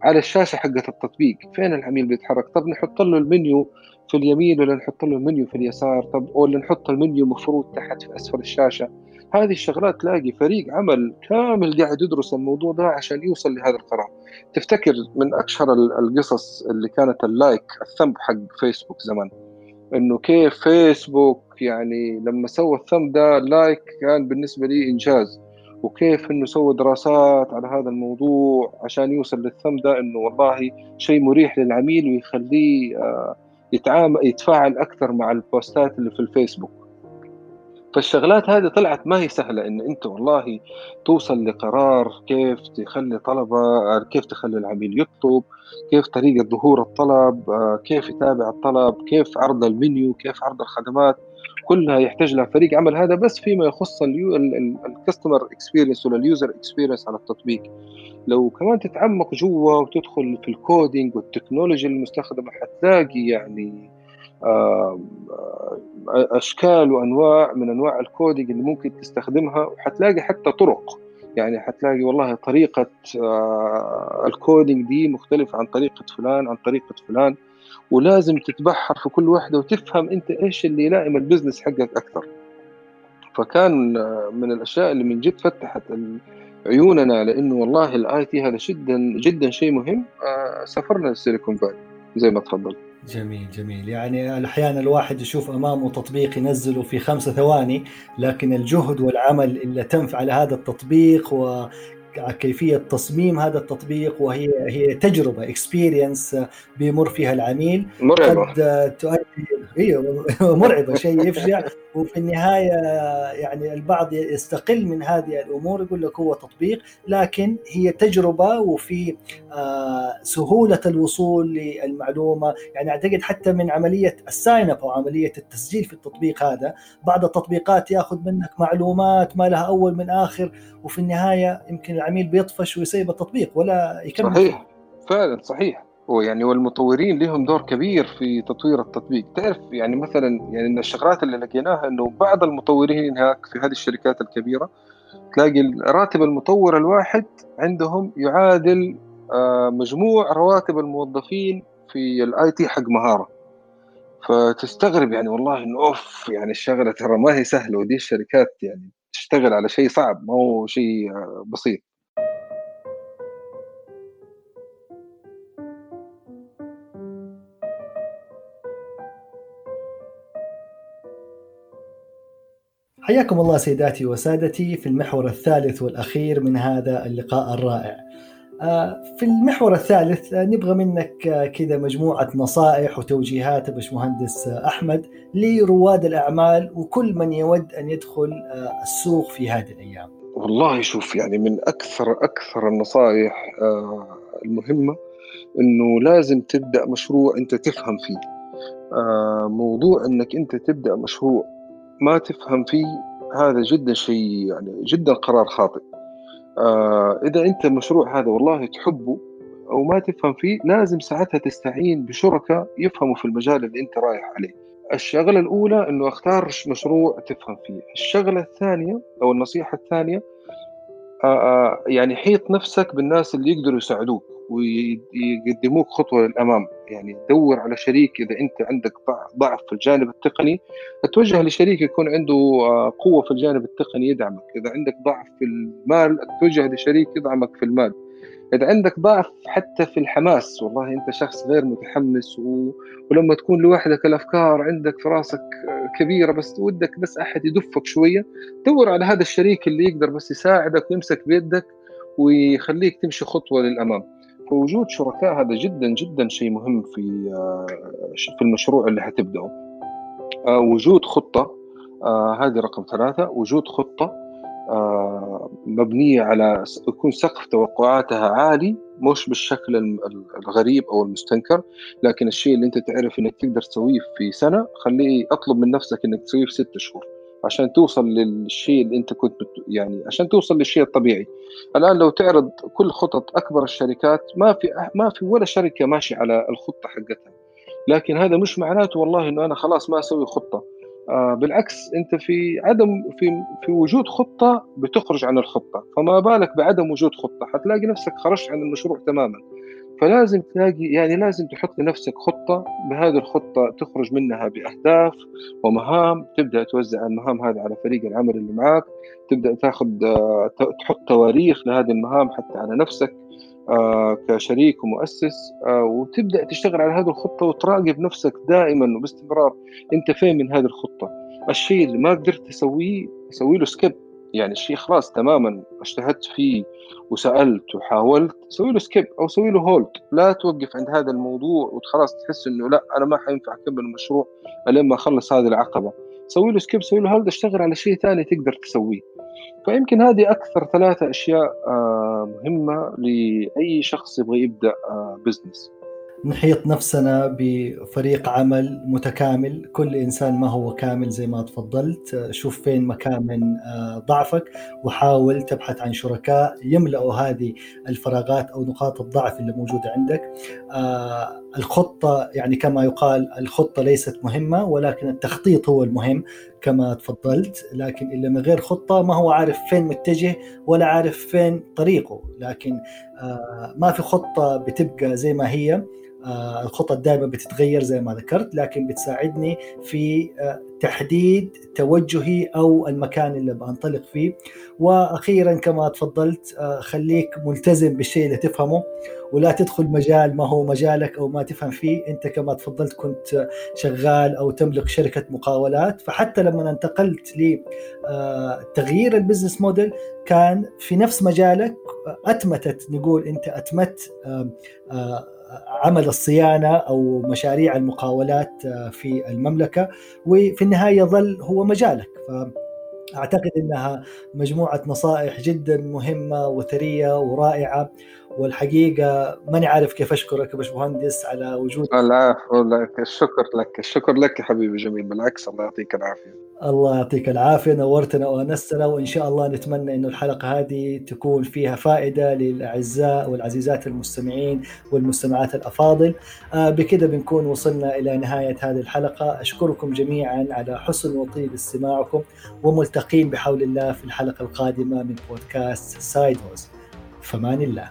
على الشاشة حقت التطبيق. فين العميل بيتحرك؟ طب نحط له المنيو في اليمين ولا نحط له المنيو في اليسار؟ طب ولا نحط المنيو مفروض تحت في أسفل الشاشة؟ هذه الشغلات تلاقي فريق عمل كامل قاعد يدرس الموضوع ده عشان يوصل لهذا القرار. تفتكر من اشهر القصص اللي كانت ال like ال thumb حق فيسبوك زمان إنه كيف فيسبوك يعني لما سوى ال thumb ده like كان بالنسبة لي إنجاز. وكيف إنه سوى دراسات على هذا الموضوع عشان يوصل لل thumb ده إنه والله شيء مريح للعميل ويخليه آه، يتعامل يتفاعل أكثر مع البوستات اللي في الفيسبوك. فالشغلات هذه طلعت ما هي سهلة إن أنت والله توصل لقرار كيف تخلي طلبة كيف تخلي العميل يطلب كيف طريقة ظهور الطلب آه، كيف يتابع الطلب كيف عرض المنيو كيف عرض الخدمات. كلها يحتاج لها فريق عمل هذا بس فيما يخص ال customer experience ولا ال user experience على التطبيق. لو كمان تتعمق جوا وتدخل في ال coding والتكنولوجيا المستخدمة حتلاقي يعني أشكال وأنواع من أنواع ال coding اللي ممكن تستخدمها وحتلاقي حتى طرق. يعني حتلاقي والله طريقة ال coding دي مختلفة عن طريقة فلان عن طريقة فلان. ولازم تتبحر في كل واحدة وتفهم أنت إيش اللي يلائم ال business حقك أكثر. فكان من الأشياء اللي من جد فتحت عيوننا لأنه والله ال IT هذا جدا جدا شيء مهم. آه، سافرنا لل Silicon Valley. زي ما تفضل. جميل جميل. يعني أحيانا الواحد يشوف أمامه تطبيق ينزله في خمسة ثواني لكن الجهد والعمل اللي تم على هذا التطبيق كيفية تصميم هذا التطبيق وهي هي تجربة اكسبيرينس بيمر فيها العميل. مرعبة. قد تؤدي أيوه مرعبة شيء يفجع وفي النهاية يعني البعض يستقل من هذه الأمور يقول لك هو تطبيق لكن هي تجربة وفي آه، سهولة الوصول للمعلومة. يعني أعتقد حتى من عملية ال sign up أو عملية التسجيل في التطبيق هذا بعض التطبيقات يأخذ منك معلومات ما لها أول من آخر وفي النهاية يمكن العميل بيطفش ويسيب التطبيق ولا يكمل. صحيح. فعلا صحيح. ويعني والمطورين لهم دور كبير في تطوير التطبيق. تعرف يعني مثلا يعني من الشغلات اللي لقيناها إنه بعض المطورين هناك في هذه الشركات الكبيرة تلاقي راتب المطور الواحد عندهم يعادل آه، مجموع رواتب الموظفين في ال IT حق مهارة. فتستغرب يعني والله إنه أوف يعني الشغلة ترى ما هي سهلة ودي الشركات يعني تشتغل على شيء صعب ما هو شيء آه، بسيط. حياكم الله سيداتي وسادتي في المحور الثالث والأخير من هذا اللقاء الرائع. في المحور الثالث نبغى منك كذا مجموعة نصائح وتوجيهات باشمهندس أحمد لرواد الأعمال وكل من يود أن يدخل السوق في هذه الأيام. والله شوف يعني من أكثر أكثر النصائح المهمة إنه لازم تبدأ مشروع أنت تفهم فيه. آه موضوع إنك أنت تبدأ مشروع ما تفهم فيه هذا جدا شيء يعني جدا قرار خاطئ. آه إذا أنت المشروع هذا والله تحبه أو ما تفهم فيه لازم ساعتها تستعين بشركاء يفهموا في المجال اللي أنت رايح عليه. الشغلة الأولى إنه أختار مشروع تفهم فيه. الشغلة الثانية أو النصيحة الثانية آه, آه، يعني حيط نفسك بالناس اللي يقدروا يساعدوك. ويقدموك خطوة للأمام. يعني دور على شريك إذا أنت عندك ضعف في الجانب التقني. أتوجه لشريك يكون عنده آه، قوة في الجانب التقني يدعمك. إذا عندك ضعف في المال أتوجه لشريك يدعمك في المال. إذا عندك ضعف حتى في الحماس والله أنت شخص غير متحمس و... ولما تكون لوحدك الأفكار عندك في راسك كبيرة بس ودك بس أحد يدفك شوية دور على هذا الشريك اللي يقدر بس يساعدك ويمسك بيدك ويخليك تمشي خطوة للأمام. فوجود شركاء هذا جدا جدا شيء مهم في آه، في المشروع اللي حتبدأه. آه، وجود خطة آه، هذه رقم ثلاثة وجود خطة مبنية على يكون سقف توقعاتها عالي مش بالشكل الغريب أو المستنكر لكن الشيء اللي أنت تعرف إنك تقدر تسويه في سنة خليه أطلب من نفسك إنك تسويه في ست شهور. عشان توصل للشيء اللي انت كنت يعني عشان توصل للشيء الطبيعي. الآن لو تعرض كل خطط أكبر الشركات ما في ما في ولا شركة ماشية على الخطة حقتها. لكن هذا مش معناته والله إنه أنا خلاص ما أسوي خطة. آه بالعكس أنت في عدم في في وجود خطة بتخرج عن الخطة. فما بالك بعدم وجود خطة. حتلاقي نفسك خرجت عن المشروع تماما. فلازم تلاقي يعني لازم تحط لنفسك خطة بهذه الخطة تخرج منها بأهداف ومهام تبدأ توزع المهام هذه على فريق العمل اللي معاك تبدأ تاخذ تحط تواريخ لهذه المهام حتى على نفسك آه، كشريك ومؤسس آه، وتبدأ تشتغل على هذه الخطة وتراقب نفسك دائما وباستمرار. أنت فين من هذه الخطة؟ الشيء اللي ما قدرت تسويه سوي له skip يعني الشيء خلاص تماما اجتهدت فيه وسألت وحاولت سوي له skip أو سوي له hold لا توقف عند هذا الموضوع وخلاص تحس إنه لا أنا ما حينفع أكمل المشروع لين ما أخلص هذه العقبة. سوي له skip سوي له hold اشتغل على شيء ثاني تقدر تسويه. فيمكن هذه أكثر ثلاثة أشياء آه، مهمة لأي شخص يبغى يبدأ business نحيط نفسنا بفريق عمل متكامل. كل إنسان ما هو كامل زي ما تفضلت. شوف فين مكامن آه، ضعفك وحاول تبحث عن شركاء يملأوا هذه الفراغات أو نقاط الضعف اللي موجودة عندك. آه، الخطة يعني كما يقال الخطة ليست مهمة ولكن التخطيط هو المهم كما تفضلت. لكن اللي من غير خطة ما هو عارف فين متجه ولا عارف فين طريقه. لكن آه، ما في خطة بتبقى زي ما هي. الخطط دائما بتتغير زي ما ذكرت لكن بتساعدني في آه، تحديد توجهي أو المكان اللي بنطلق فيه. وأخيرا كما تفضلت آه، خليك ملتزم بالشيء اللي تفهمه ولا تدخل مجال ما هو مجالك أو ما تفهم فيه. أنت كما تفضلت كنت شغال أو تملك شركة مقاولات. فحتى لما انتقلت لتغيير البزنس موديل كان في نفس مجالك أتمتت نقول أنت أتمت عمل الصيانة أو مشاريع المقاولات آه، في المملكة وفي النهاية يظل هو مجالك. فأعتقد إنها مجموعة نصائح جدا مهمة وثرية ورائعة والحقيقة ماني عارف كيف أشكرك يا باشمهندس على وجود العفو لك الشكر لك الشكر لك يا حبيبي جميل بالعكس الله يعطيك العافية. الله يعطيك العافية نورتنا وانستنا وإن شاء الله نتمنى إنه الحلقة هذه تكون فيها فائدة للأعزاء والعزيزات المستمعين والمستمعات الأفاضل. آه، بكذا بنكون وصلنا إلى نهاية هذه الحلقة. أشكركم جميعا على حسن وطيب استماعكم وملتقين بحول الله في الحلقة القادمة من بودكاست سايد فمان الله.